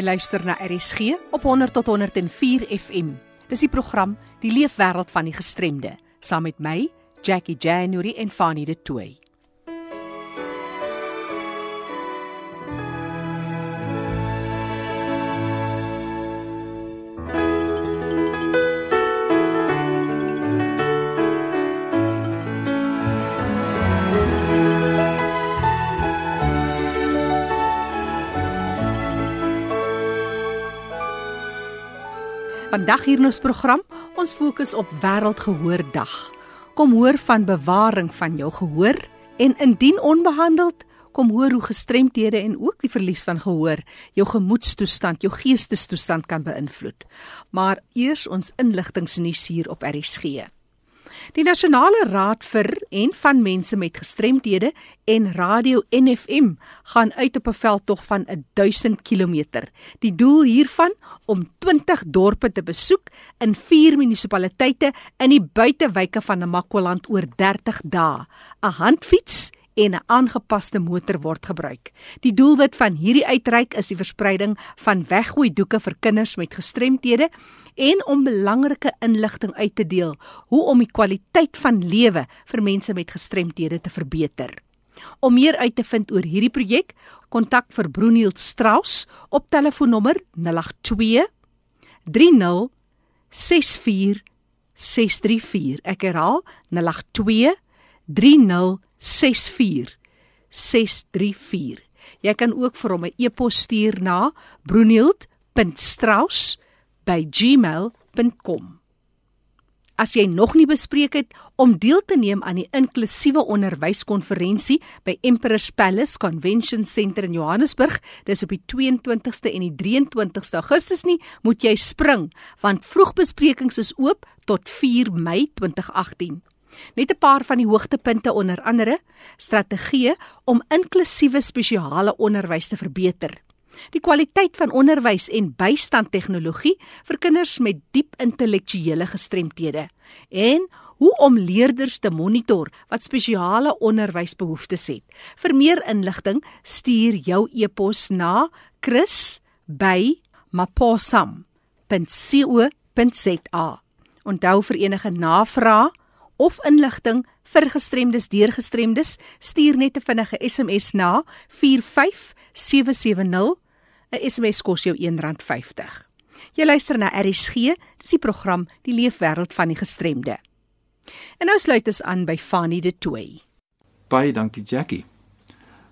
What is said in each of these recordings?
Jy luister na RSG op 100 tot 104 FM. Dis die program Die Leefwêreld van die Gestremde, saam met my, Jackie January en Fanny de Tooi. Vandag hier in ons program, ons fokus op Wêreldgehoordag. Kom hoor van bewaring van jou gehoor en indien onbehandeld, kom hoor hoe gestremthede en ook die verlies van gehoor jou gemoedstoestand, jou geestestoestand kan beïnvloed. Maar eers ons inligtingsnuus hier op RSG. Die Nasionale Raad vir en van mense met gestremthede en Radio NFM gaan uit op 'n veldtog van 1000 km. Die doel hiervan om 20 dorpe te besoek in 4 munisipaliteite in die buitewyke van Namakwaland oor 30 dae. 'n Handfiets en 'n aangepaste motor word gebruik. Die doelwit van hierdie uitreik is die verspreiding van weggooi doeke vir kinders met gestremthede en om belangrike inligting uit te deel hoe om die kwaliteit van lewe vir mense met gestremthede te verbeter. Om meer uit te vind oor hierdie projek, kontak vir Broeniel Strauss op telefoonnommer 082 30 64 634. Ek herhaal 082 30 64 634. Jy kan ook vir hom 'n e-pos stuur na broenield.strauss@gmail.com. As jy nog nie bespreek het om deel te neem aan die inklusiewe onderwyskonferensie by Emperor's Palace Convention Center in Johannesburg, dis op die 22ste en die 23ste Augustus nie, moet jy spring want vroegbesprekings is oop tot 4 Mei 2018. Net 'n paar van die hoogtepunte onder andere strategieë om inklusiewe spesiale onderwys te verbeter. Die kwaliteit van onderwys en bystandtegnologie vir kinders met diep intellektuele gestremthede en hoe om leerders te monitor wat spesiale onderwysbehoeftes het. Vir meer inligting, stuur jou e-pos na chris@maposam.co.za. Onthou vir enige navrae of inligting vir gestremdes deur gestremdes, stuur net 'n vinnige SMS na 45770. 'n SMS kos jou R1.50. Jy luister na RSG, dis die program Die Leefwêreld van die Gestremde. En nou sluit ons aan by Fanny de Tooi. Baie dankie Jackie.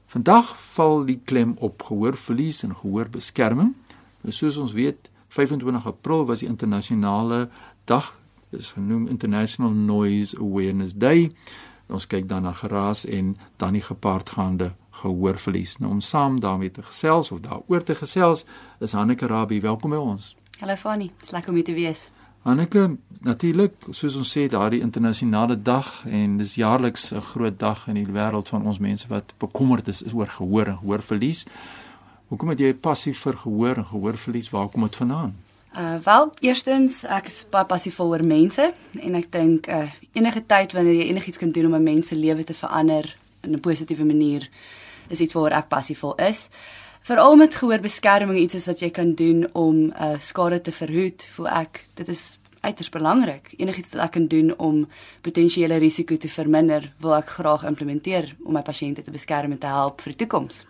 Vandag val die klem op gehoorverlies en gehoorbeskerming. Nou soos ons weet, 25 April was die internasionale dag is genoem International Noise Awareness Day. Ons kyk dan na geraas en dan die gepaardgaande gehoorverlies. Nou om saam daarmee te gesels of daaroor te gesels is Hanneke Rabie. Welkom by ons. Hallo Fanny, dis lekker om hier te wees. Hanneke, natuurlik, soos ons sê, daardie internasionale dag en dis jaarliks 'n groot dag in die wêreld van ons mense wat bekommerd is, is oor gehoor en gehoorverlies. Hoekom het jy passief vir gehoor en gehoorverlies? Waar kom dit vandaan? Uh wel, eerstens ek is baie passievol oor mense en ek dink uh enige tyd wanneer jy enigiets kan doen om 'n mens se lewe te verander in 'n positiewe manier is iets waaroor ek passievol is. Veral met gehoorbeskerming iets is wat jy kan doen om uh skade te verhoed, voel ek dit is uiters belangrik. Enigiets wat ek kan doen om potensiële risiko te verminder, wil ek graag implementeer om my pasiënte te beskerm en te help vir die toekoms.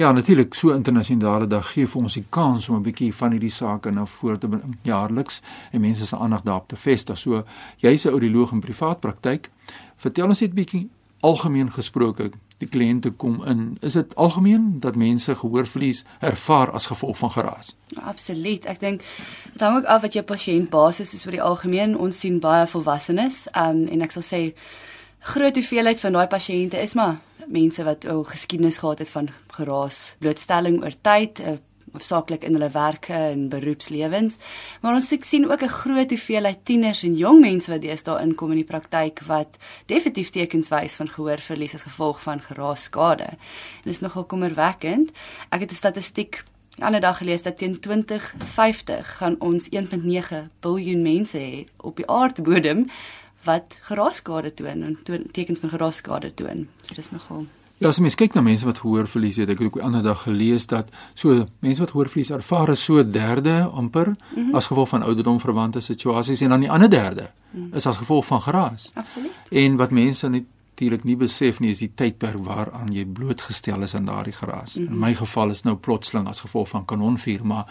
Ja, natuurlik, so internasionale dag gee vir ons die kans om 'n bietjie van hierdie sake na vore te bring jaarliks en mense se aandag daarop te vestig. So, jy's 'n audioloog in privaat praktyk. Vertel ons net bietjie algemeen gesproke, die kliënte kom in. Is dit algemeen dat mense gehoorverlies ervaar as gevolg van geraas? Absoluut. Ek dink dit hang ook af wat jou pasiënt basis is vir die algemeen. Ons sien baie volwassenes, um, en ek sal sê groot hoeveelheid van daai pasiënte is maar mense wat ou geskiedenis gehad het van geraas, blootstelling oor tyd, uh, hoofsaaklik in hulle werke en beroepslewens. Maar ons sien ook 'n groot hoeveelheid tieners en jong mense wat deesdae inkom in die praktyk wat definitief tekens wys van gehoorverlies as gevolg van geraasskade. En dit is nogal kommerwekkend. Ek het 'n statistiek ander dag gelees dat teen 2050 gaan ons 1.9 miljard mense hê op die aardbodem wat geraasskade toon en toon, tekens van geraasskade toon. So dis nogal Ja, as mens kyk na mense wat gehoorverlies het, ek het ook die ander dag gelees dat so mense wat gehoorverlies ervaar is so derde amper mm -hmm. as gevolg van ouderdom verwante situasies en dan die ander derde mm -hmm. is as gevolg van geraas. Absoluut. En wat mense natuurlik nie besef nie is die tydperk waaraan jy blootgestel is aan daardie geraas. Mm -hmm. In my geval is nou plotseling as gevolg van kanonvuur, maar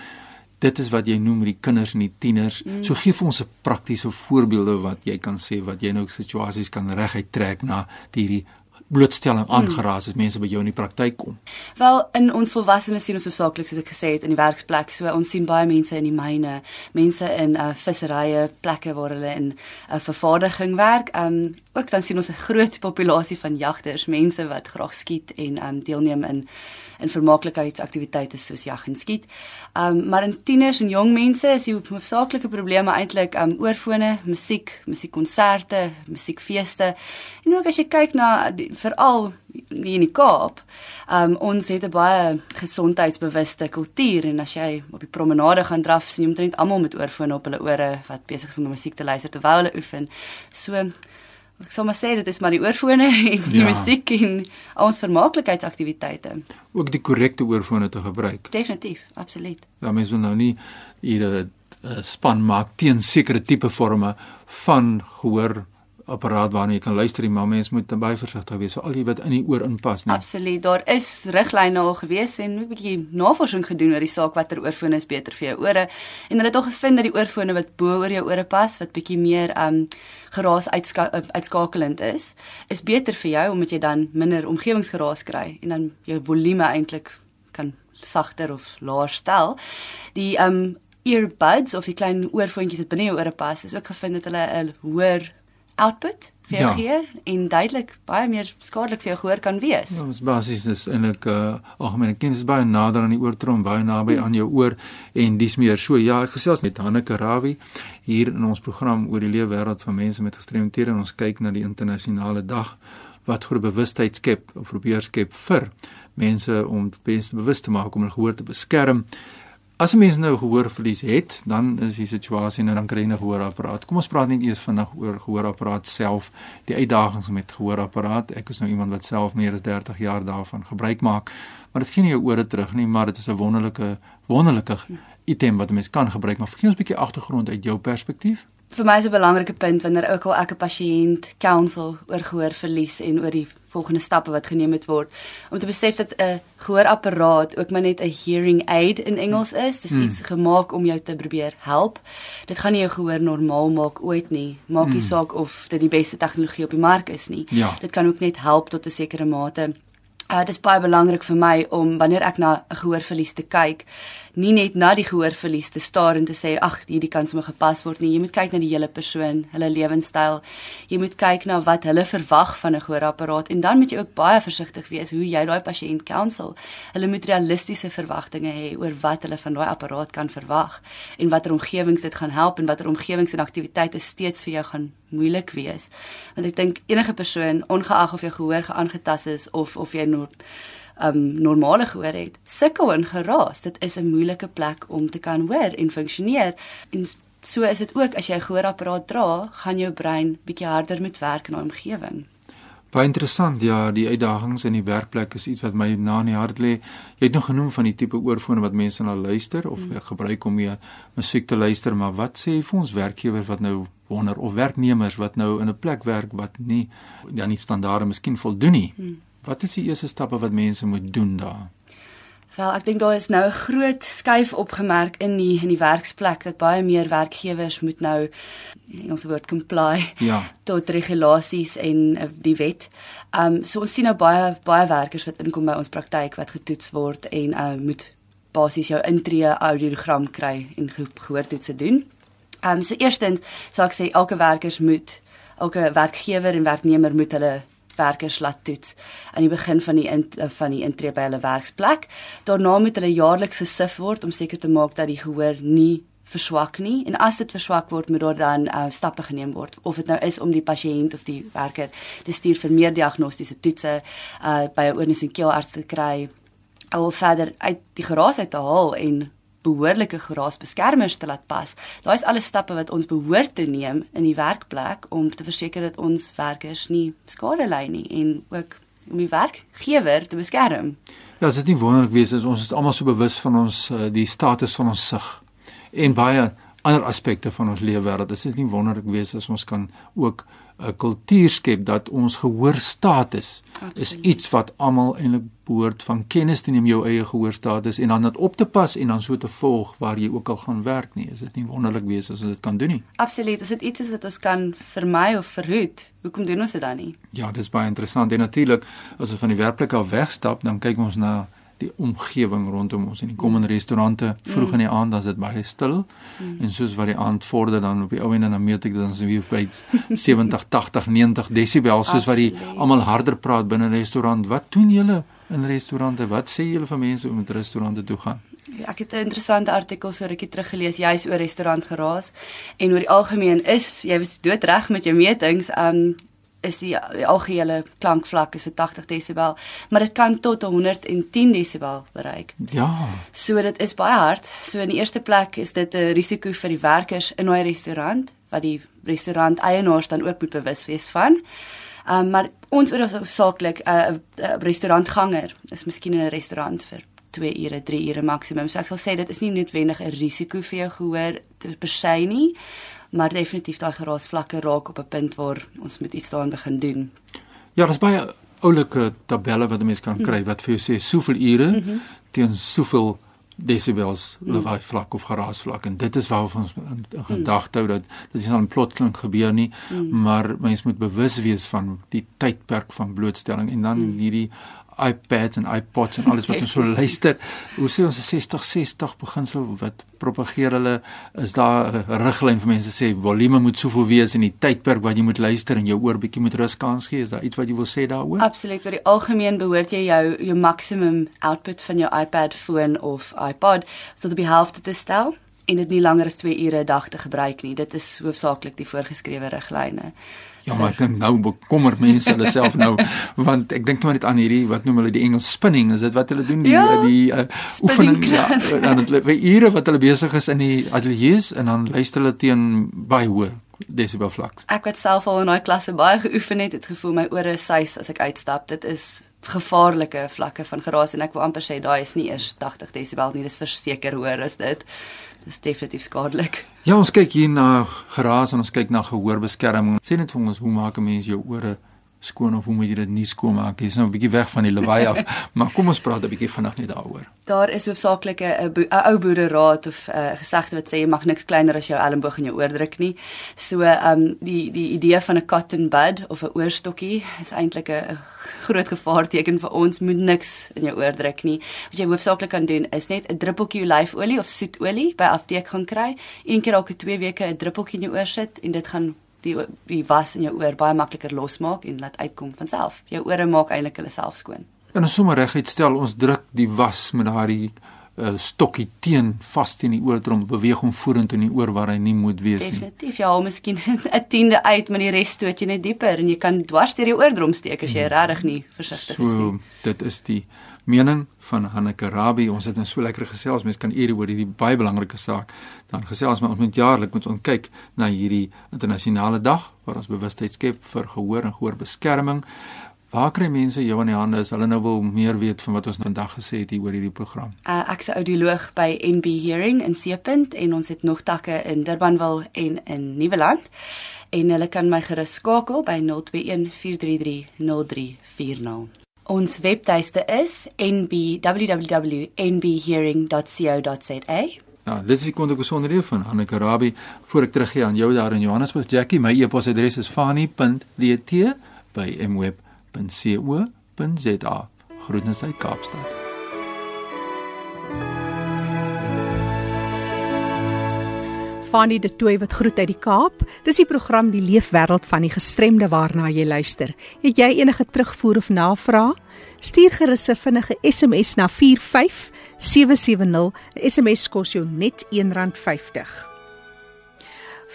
dit is wat jy noem die kinders en die tieners. Mm. So gee vir ons 'n praktiese voorbeelde wat jy kan sê wat jy nou situasies kan reguit trek na hierdie blootstelling aangeraas as mense by jou in die praktyk kom. Wel in ons volwassenes sien ons hoofsaaklik soos ek gesê het in die werksplek. So ons sien baie mense in die myne, mense in uh, visserye, plekke waar hulle in 'n uh, vervaardiging werk. Um ook dan sien ons 'n groot populasie van jagters, mense wat graag skiet en um deelneem in in vermaaklikheidsaktiwiteite soos jag en skiet. Um maar in tieners en jong mense is die hoofsaaklike probleme eintlik um oorfone, musiek, musiekkonserte, musiekfeeste. En ook as jy kyk na veral in die Kaap, um ons het 'n baie gesondheidsbewuste kultuur en as jy op die promenade gaan draf, sien jy omtrent almal met oorfone op hulle ore wat besig is om musiek te luister terwyl hulle oefen. So ek sal maar sê dit is maar die oorfone en die ja. musiek en ons vermaaklikheidsaktiwiteite. Ook die korrekte oorfone te gebruik. Definitief, absoluut. Ja, mens wil nou nie hierdie uh, span maak teen sekere tipe forme van gehoor apparaat waarna jy kan luister, maar mens moet baie versigtig wees vir al die wat in die oor inpas, nee. Absoluut. Daar is riglyne al gewees en 'n bietjie navorsing gedoen oor die saak watter oorfone is beter vir jou ore en hulle het al gevind dat die oorfone wat bo oor jou ore pas, wat bietjie meer um geraas uitska uitskakelend is, is beter vir jou omdat jy dan minder omgewingsgeraas kry en dan jou volume eintlik kan sagter of laer stel. Die um earbuds of die klein oorfoontjies wat binne jou ore pas, is ook gevind dat hulle 'n hoër output vir jou ja. gee en duidelik baie meer skadelik vir jou gehoor kan wees. Ja, ons basies is eintlik uh algemene kennis baie nader aan die oortrom, baie naby hmm. aan jou oor en dis meer so ja, ek gesels met Hanneke Rawi hier in ons program oor die lewe wêreld van mense met gestremthede en ons kyk na die internasionale dag wat groot bewustheid skep of probeer skep vir mense om mense bewus te maak om hulle gehoor te beskerm. As 'n mens nou gehoorverlies het, dan is die situasie nou dan kry jy 'n gehoorapparaat. Kom ons praat net eers vinnig oor gehoorapparaat self, die uitdagings met gehoorapparaat. Ek is nou iemand wat self meer as 30 jaar daarvan gebruik maak, maar dit gee nie jou ore terug nie, maar dit is 'n wonderlike wonderlike item wat 'n mens kan gebruik. Maar gee ons 'n bietjie agtergrond uit jou perspektief. Vir my is 'n belangrike punt wanneer ook al ek 'n pasiënt counsel oor gehoorverlies en oor die volgende stappe wat geneem moet word om te besef dat 'n gehoorapparaat ook maar net 'n hearing aid in Engels is. Dis hmm. iets gemaak om jou te probeer help. Dit gaan nie jou gehoor normaal maak ooit nie. Maak nie hmm. saak of dit die beste tegnologie op die mark is nie. Ja. Dit kan ook net help tot 'n sekere mate. Uh, dit is baie belangrik vir my om wanneer ek na 'n gehoorverlies te kyk, nie net na die gehoorverlies te staar en te sê ag hierdie kan sommer gepas word nie. Jy moet kyk na die hele persoon, hulle lewenstyl. Jy moet kyk na wat hulle verwag van 'n gehoorapparaat en dan moet jy ook baie versigtig wees hoe jy daai pasiënt counsel. Hulle moet realistiese verwagtinge hê oor wat hulle van daai apparaat kan verwag en watter omgewings dit gaan help en watter omgewings en aktiwiteite steeds vir jou gaan moeilik wees. Want ek dink enige persoon, ongeag of jy gehoor geaangetas is of of jy nou um normale gehoor het, sukkel en geraas. Dit is 'n moeilike plek om te kan hoor en funksioneer. En so is dit ook as jy 'n gehoorapparaat dra, gaan jou brein bietjie harder moet werk in 'n omgewing. Baie interessant. Ja, die uitdagings in die werkplek is iets wat my na in die hart lê. Jy het nog genoem van die tipe oorfone wat mense na luister of mm. gebruik om mee musiek te luister, maar wat sê vir ons werkgewers wat nou wonder of werknemers wat nou in 'n plek werk wat nie ja nie standaarde miskien voldoen nie. Mm. Wat is die eerste stappe wat mense moet doen daar? Wel, ek dink daar is nou 'n groot skuif opgemerk in die in die werksplek dat baie meer werkgewers moet nou ons woord comply ja. tot regulasies en uh, die wet. Ehm um, so ons sien nou baie baie werkers wat inkom by ons praktyk wat getoets word en uh, moet basies jou intree audiogram kry en gehoortoetse doen. Ehm um, so eerstens sou ek sê elke werkers moet elke werkgewer en werknemer moet hulle werkers laat toets. Aan die begin van die in, van die intree by hulle werksplek. Daarna moet hulle jaarliks gesif word om seker te maak dat die gehoor nie verswak nie. En as dit verswak word moet daar dan uh, stappe geneem word. Of dit nou is om die pasiënt of die werker te stuur vir meer diagnostiese toetse uh, by 'n oornis en keelarts te kry of verder uit die geraas uit te haal en behoorlike geraasbeskermers te laat pas. Daai is alles stappe wat ons behoort te neem in die werkplek om te verseker dat ons werkers nie skade ly nie en ook om die werkgewer te beskerm. Ja, dit is nie wonderlik wees as ons is almal so bewus van ons uh, die status van ons sig en baie ander aspekte van ons lewe wêreld. Dit is nie wonderlik wees as ons kan ook 'n kultuur skep dat ons gehoorstatus is iets wat almal eintlik behoort van kennis te neem jou eie gehoorstatus en dan dit op te pas en dan so te volg waar jy ook al gaan werk nie. Is dit nie wonderlik wees as ons dit kan doen nie? Absoluut. As dit iets is wat ons kan vermy of verhoed, hoekom doen ons dit dan nie? Ja, dis baie interessant. En natuurlik as ons van die werklikheid af wegstap, dan kyk ons na die omgewing rondom ons. En die kom in restaurante vroeg in die aand dan is dit baie stil. Mm. en soos wat die aand vorder dan op die ou en dan meet ek dan so weer by 70 80 90 desibel soos wat die almal harder praat binne 'n restaurant. Wat doen julle in restaurante? Wat sê julle vir mense om met restaurante toe gaan? Ja, ek het 'n interessante artikel so rukkie terug gelees juis oor restaurant geraas. En oor die algemeen is jy was doodreg met jou metings um is die, die algehele klankvlak is so 80 desibel, maar dit kan tot 110 desibel bereik. Ja. So dit is baie hard. So in die eerste plek is dit 'n risiko vir die werkers in 'n restaurant wat die restaurant eienaars dan ook moet bewus wees van. Um, maar ons oor saaklik 'n uh, uh, restaurantganger is miskien in 'n restaurant vir 2 ure, 3 ure maksimum. So ek sal sê dit is nie noodwendig 'n risiko vir jou gehoor per se nie maar definitief daai geraasvlakke raak op 'n punt waar ons moet iets daaraan begin doen. Ja, daar's baie oulike tabelle wat 'n mens kan kry wat vir jou sê soveel ure mm -hmm. teen soveel desibels mm. lawaai vlak of geraasvlak en dit is waar ons in, in gedagte hou dat dit aan plotseling gebeur nie mm. maar mens moet bewus wees van die tydperk van blootstelling en dan mm. hierdie iPads en iPods en alles wat ons so luister. Hoe sê ons 60 60 beginsel wat propageer hulle is daar 'n riglyn vir mense sê volume moet soveel wees in die tydperk wat jy moet luister en jou oor bietjie moet rus kans gee. Is daar iets wat jy wil sê daaroor? Absoluut. Oor die algemeen behoort jy jou jou maksimum output van jou iPad, foon of iPod tot op die helfte te stel en dit nie langer as 2 ure 'n dag te gebruik nie. Dit is hoofsaaklik die voorgeskrewe riglyne. Ja, maar ek dink nou bekommer mense hulle self nou want ek dink nou net aan hierdie wat noem hulle die Engels spinning, is dit wat hulle doen die ja, die uh, oefening? Ja, dan het hulle ure wat hulle besig is in die ateljee en dan luister hulle teen baie hoë desibel vlak. Ek het self al in daai klasse baie geoefen het, het gevoel my ore suis as ek uitstap. Dit is gevaarlike vlakke van geraas en ek wil amper sê daai is nie eers 80 desibel nie, dis verseker hoër as dit dis definitief skadelik. Ja, ons kyk hier na geraas en ons kyk na gehoorbeskerming. Sê net vir ons, hoe maak 'n mens jou ore skoon of hoe moet jy dit nie skoon maak? Dis nou 'n bietjie weg van die lawaai af, maar kom ons praat 'n bietjie vinnig net daaroor. Daar is hoofsaaklik 'n 'n ou boereraad of 'n uh, gesegde wat sê jy mag niks kleiner as jou elmboog in jou oor druk nie. So, ehm um, die die idee van 'n cotton bud of 'n oorstokkie is eintlik 'n groot gevaarteken vir ons moet niks in jou oor druk nie. Wat jy hoofsaaklik kan doen is net 'n druppeltjie olyfolie of soetolie by apteek gaan kry. Een keer elke 2 weke 'n druppeltjie in jou oor sit en dit gaan die die was in jou oor baie makliker losmaak en laat uitkom van self. Jou ore maak eintlik hulle self skoon. En ons sommer reguit stel ons druk die was met daardie uh, stokkie teen vas teen die oordrom beweeg hom vorentoe in die oor waar hy nie moet wees Definitief, nie. Definitief. Ja, miskien 'n tiende uit met die res stoot jy net dieper en jy kan dwars deur die oordrom steek as jy hmm. regtig nie versigtig so, is nie. Dit is die mening van Hanneke Rabbi. Ons het 'n so lekker gesels. Mense kan ure oor hierdie baie belangrike saak dan gesels, maar ons moet jaarliks moet ons kyk na hierdie internasionale dag waar ons bewustheid skep vir gehoor en gehoorbeskerming. Waar kry mense jou in die hande as hulle nou wil meer weet van wat ons vandag gesê het hier oor hierdie program? Uh, ek is 'n audioloog by NB Hearing in Seepunt en ons het nog takke in Durbanville en in Nieuweland. En hulle kan my gerus skakel by 021 433 0340. Ons webtuiste is nb.www.nbhearing.co.za. Nou, dit is die kontakbesonderhede van Hanneke Rabbi. Voor ek teruggee aan jou daar in Johannesburg, Jackie, my e-posadres is fani.dt@mweb.co.za. Groetens uit Kaapstad. Fanie de Tooi wat groet uit die Kaap. Dis die program Die Leefwêreld van die Gestremde waarna jy luister. Het jy enige terugvoer of navrae? Stuur gerus 'n vinnige SMS na 45770. 'n SMS kos jou net R1.50.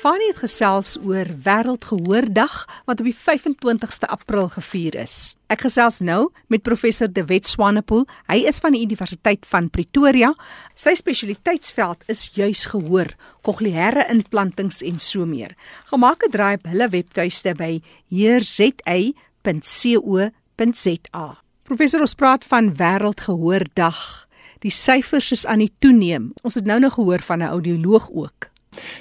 Fanie het gesels oor Wêreldgehoordag wat op die 25ste April gevier is. Ek gesels nou met professor De Wet Swanepoel. Hy is van die Universiteit van Pretoria. Sy spesialiteitsveld is juis gehoor, kokleaire implantings en so meer. Gemaak 'n draai op hulle webtuiste by heerza.co www.rsg.co.za. Professor ons praat van Wêreldgehoordag. Die syfers is aan die toeneem. Ons het nou nog gehoor van 'n audioloog ook.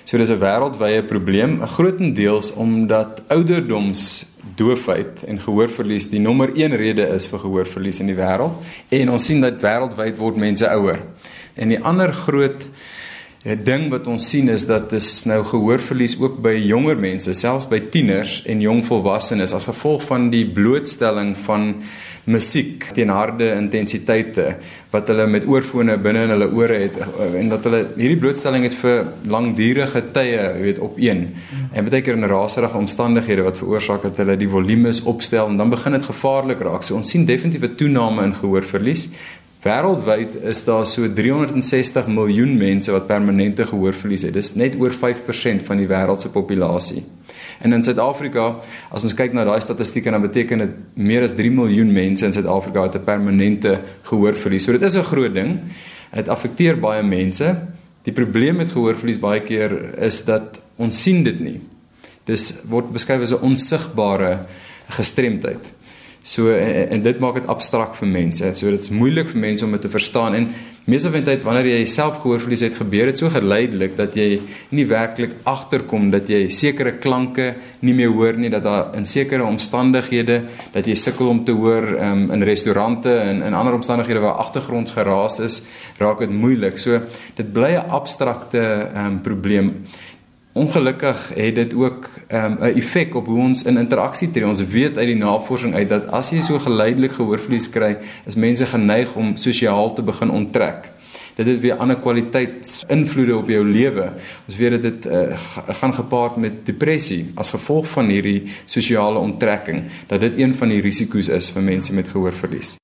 So dis 'n wêreldwye probleem, grootendeels omdat ouderdoms doofheid en gehoorverlies die nommer 1 rede is vir gehoorverlies in die wêreld en ons sien dat wêreldwyd word mense ouer. En die ander groot 'n ding wat ons sien is dat dis nou gehoorverlies ook by jonger mense, selfs by tieners en jong volwassenes as gevolg van die blootstelling van musiek teen harde intensiteite wat hulle met oorfone binne in hulle ore het en dat hulle hierdie blootstelling het vir langdurige tye, jy weet, op een. En baie keer in raserige omstandighede wat veroorsaak dat hulle die volumes opstel en dan begin dit gevaarlik raak. So ons sien definitief 'n toename in gehoorverlies. Wêreldwyd is daar so 360 miljoen mense wat permanente gehoorverlies het. Dis net oor 5% van die wêreld se populasie. En in Suid-Afrika, as ons kyk na daai statistieke, dan beteken dit meer as 3 miljoen mense in Suid-Afrika het 'n permanente gehoorverlies. So dit is 'n groot ding. Dit affekteer baie mense. Die probleem met gehoorverlies baie keer is dat ons sien dit nie. Dis word beskryf as 'n onsigbare gestremdheid. So en, en dit maak dit abstrakt vir mense. So dit's moeilik vir mense om dit te verstaan en meeste van die tyd wanneer jy self gehoorverlies het, gebeur dit so geleidelik dat jy nie werklik agterkom dat jy sekere klanke nie meer hoor nie, dat daar in sekere omstandighede dat jy sukkel om te hoor um, in restaurante en in ander omstandighede waar agtergrondsgeraas is, raak dit moeilik. So dit bly 'n abstrakte um, probleem. Ongelukkig het dit ook ehm, 'n um, effek op hoe ons in interaksie tree. Ons weet uit die navorsing uit dat as jy so geleidelik gehoorverlies kry, is mense geneig om sosiaal te begin onttrek. Dit het weer ander kwaliteitsinvloede op jou lewe. Ons weet dit uh, gaan gepaard met depressie as gevolg van hierdie sosiale onttrekking, dat dit een van die risiko's is vir mense met gehoorverlies.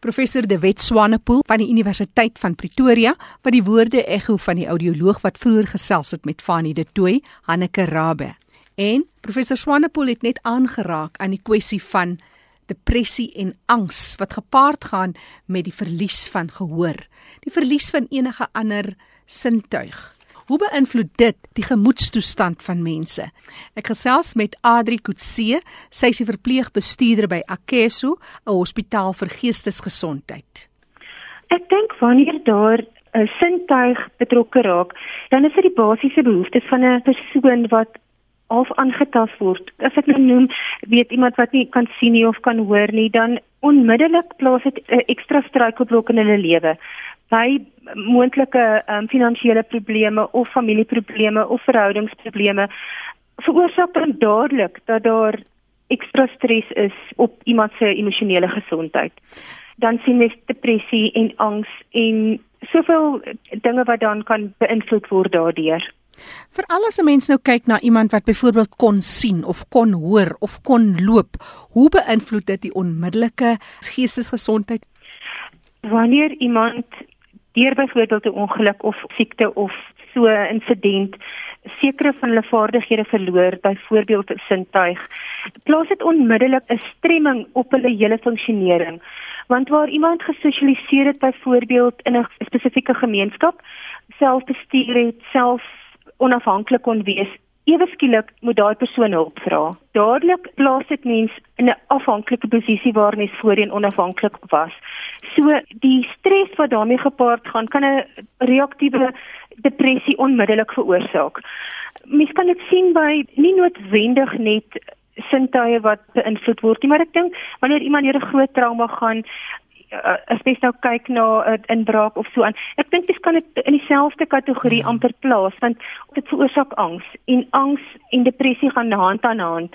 Professor De Wet Swanepoel van die Universiteit van Pretoria wat die woorde ekho van die audioloog wat vroeër gesels het met Fanie De Tooy, Hanneke Rabbe. En professor Swanepoel het net aangeraak aan die kwessie van depressie en angs wat gepaard gaan met die verlies van gehoor, die verlies van enige ander sintuig. Hoe beïnvloed dit die gemoedstoestand van mense? Ek gesels met Adri Kutse, sy is die verpleegbestuurder by Akeso, 'n hospitaal vir geestesgesondheid. Ek dink wanneer daar 'n sintuig betrokke raak, dan is dit die basiese behoeftes van 'n persoon wat of aangetast word. As ek nou noem, weet iemand wat nie kan sien nie of kan hoor nie, dan onmiddellik plaas dit 'n ekstra struikelblok in hulle lewe by moontlike um, finansiële probleme of familieprobleme of verhoudingsprobleme veroorsaak dan dadelik dat daar ekstra stres is op iemand se emosionele gesondheid. Dan sien mens depressie en angs en soveel dinge wat dan kan beïnvloed word daardeur. Veral as 'n mens nou kyk na iemand wat byvoorbeeld kon sien of kon hoor of kon loop, hoe beïnvloed dit die onmiddellike geestesgesondheid? Wanneer iemand deur byvoorbeeld 'n ongeluk of siekte of so 'n insident sekere van hulle vaardighede verloor, byvoorbeeld 'n sintuig, plaas dit onmiddellik 'n stremming op hulle hele funksionering. Want waar iemand gesosialiseer het byvoorbeeld in 'n spesifieke gemeenskap, selfbestuur het, self onafhanklik kon wees, ewe skielik moet daai persoon hulp vra. Dadelik plaas dit mens in 'n afhanklike posisie waar mens voorheen onafhanklik was. So die stres wat daarmee gepaard gaan kan 'n reaktiewe depressie onmiddellik veroorsaak. Mens kan dit sien by nie noodwendig net sintuie wat beïnvloed word nie, maar ek dink wanneer iemand deur 'n groot trauma gaan, uh, as jy nou kyk na 'n uh, inbraak of so aan. Ek dink dis kan dit in dieselfde kategorie hmm. amper plaas want dit veroorsaak angs en angs en depressie gaan hand aan hand.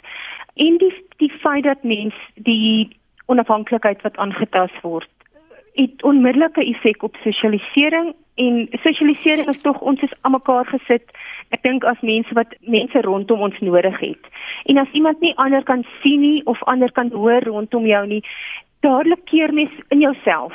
En die die feit dat mens die onafhanklikheid wat aangetast word het onmiddellike effek op sosialisering en sosialisering is tog ons is almekaar gesit ek dink as mense wat mense rondom ons nodig het en as iemand nie ander kan sien nie of ander kan hoor rondom jou nie dadelik keer mens in jouself.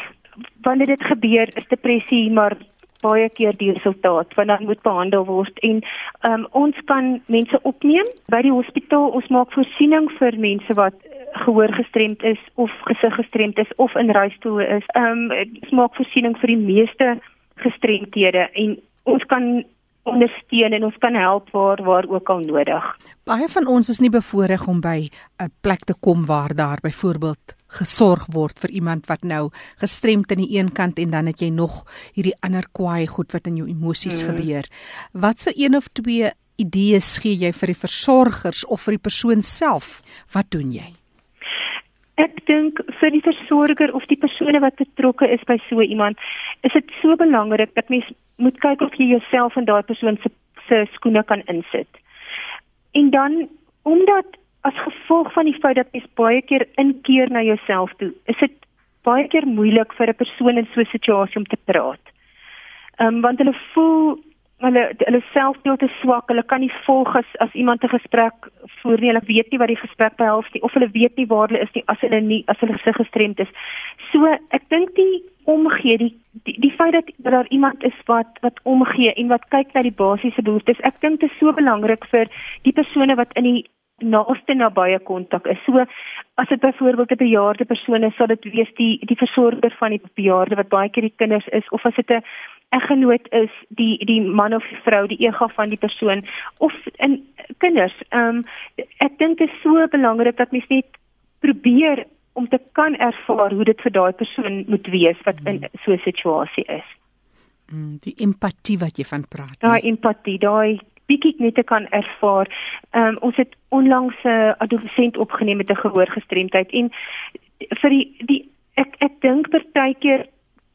Wanneer dit gebeur, is depressie maar baie keer die resultaat want dan moet behandel word en um, ons kan mense opneem by die hospitaal. Ons maak voorsiening vir mense wat gehoor gestremd is of gesig gestremd is of in rolstoel is. Ehm um, ons maak voorsiening vir die meeste gestremdhede en ons kan ondersteun en ons kan help waar waar ook al nodig. Baie van ons is nie bevoorreg om by 'n plek te kom waar daar byvoorbeeld gesorg word vir iemand wat nou gestremd aan die een kant en dan het jy nog hierdie ander kwaai goed wat in jou emosies mm. gebeur. Wat se een of twee idees gee jy vir die versorgers of vir die persoon self? Wat doen jy? Ek dink vir die versorger of die persone wat betrokke is by so iemand, is dit so belangrik dat mens moet kyk of jy jouself in daai persoon se se skoene kan insit. En dan omdat as gevolg van die feit dat jy baie keer inkeer na jouself toe, is dit baie keer moeilik vir 'n persoon in so 'n situasie om te praat. Ehm um, want hulle voel hulle hulle selfbeeld is swak. Hulle kan nie volg as as iemand 'n gesprek voer nie. Hulle weet nie wat die gesprek behels nie of hulle weet nie waar hulle is nie as hulle nie as hulle gesig gestremd is. So ek dink die omgee die die, die feit dat, dat daar iemand is wat wat omgee en wat kyk na die basiese behoeftes. Ek dink dit is so belangrik vir die persone wat in die naaste nabye kontak is. So as dit byvoorbeeld 'n bejaarde persoon is, sal dit wees die die versorger van die bejaarde wat baie keer die kinders is of as dit 'n eggenoot is die die man of vrou die ega van die persoon of in kinders. Ehm um, ek dink dit is so belangrik dat mens net probeer om te kan ervaar hoe dit vir daai persoon moet wees wat in hmm. so 'n situasie is. Mm, die empatie wat jy van praat. Daai empatie, daai bietjie net te kan ervaar. Ehm um, ons het onlangs 'n adolescent opgeneem met 'n gehoorgestremdheid en vir die die ek ek dink partykeer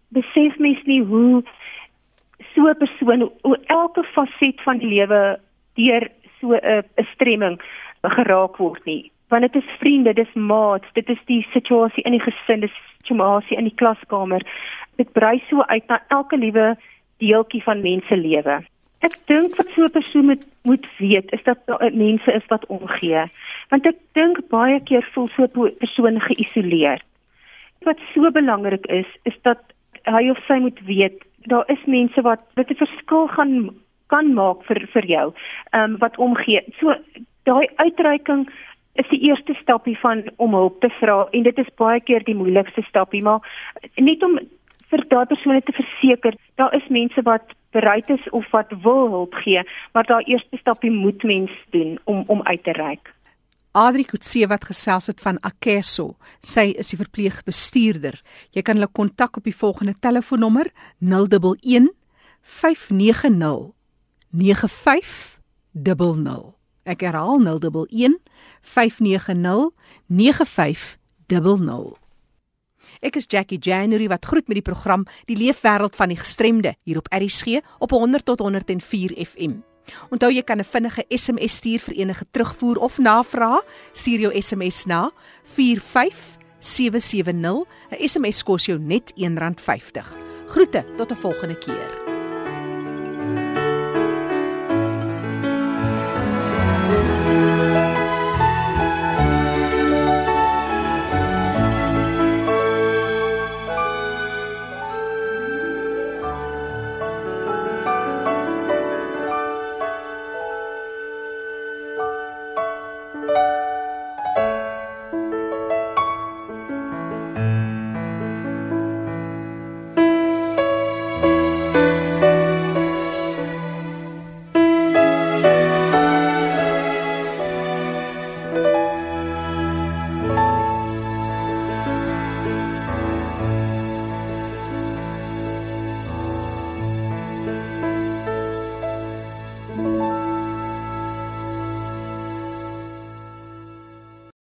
besef mens nie hoe so 'n persoon hoe elke faset van die lewe deur so 'n stremming geraak word nie. Want dit is vriende dis maats dit is die situasie in die gesin dis situasie in die klaskamer. Dit brei so uit na elke liewe deeltjie van mense lewe. Ek dink wat so 'n persoon moet moet weet is dat daar mense is wat omgee. Want ek dink baie keer voel so 'n persoon geïsoleer wat so belangrik is is dat hy of sy moet weet daar is mense wat dit 'n verskil gaan kan maak vir vir jou. Ehm um, wat omgee. So daai uitreiking is die eerste stapie van om hulp te vra en dit is baie keer die moeilikste stapie, maar net om vir daai persone te verseker, daar is mense wat bereid is of wat wil hulp gee, maar daai eerste stapie moet mens doen om om uit te reik. Adri Kutse wat gesels het van Akeso. Sy is die verpleegbestuurder. Jy kan hulle kontak op die volgende telefoonnommer 011 590 9500. Ek herhaal 011 590 9500. Ek is Jackie January wat groet met die program Die Leefwêreld van die Gestremde hier op RSG op 100 tot 104 FM. Onthou jy kan 'n vinnige SMS stuur vir enige terugvoer of navraag. Stuur jou SMS na 45770. 'n SMS kos jou net R1.50. Groete tot 'n volgende keer.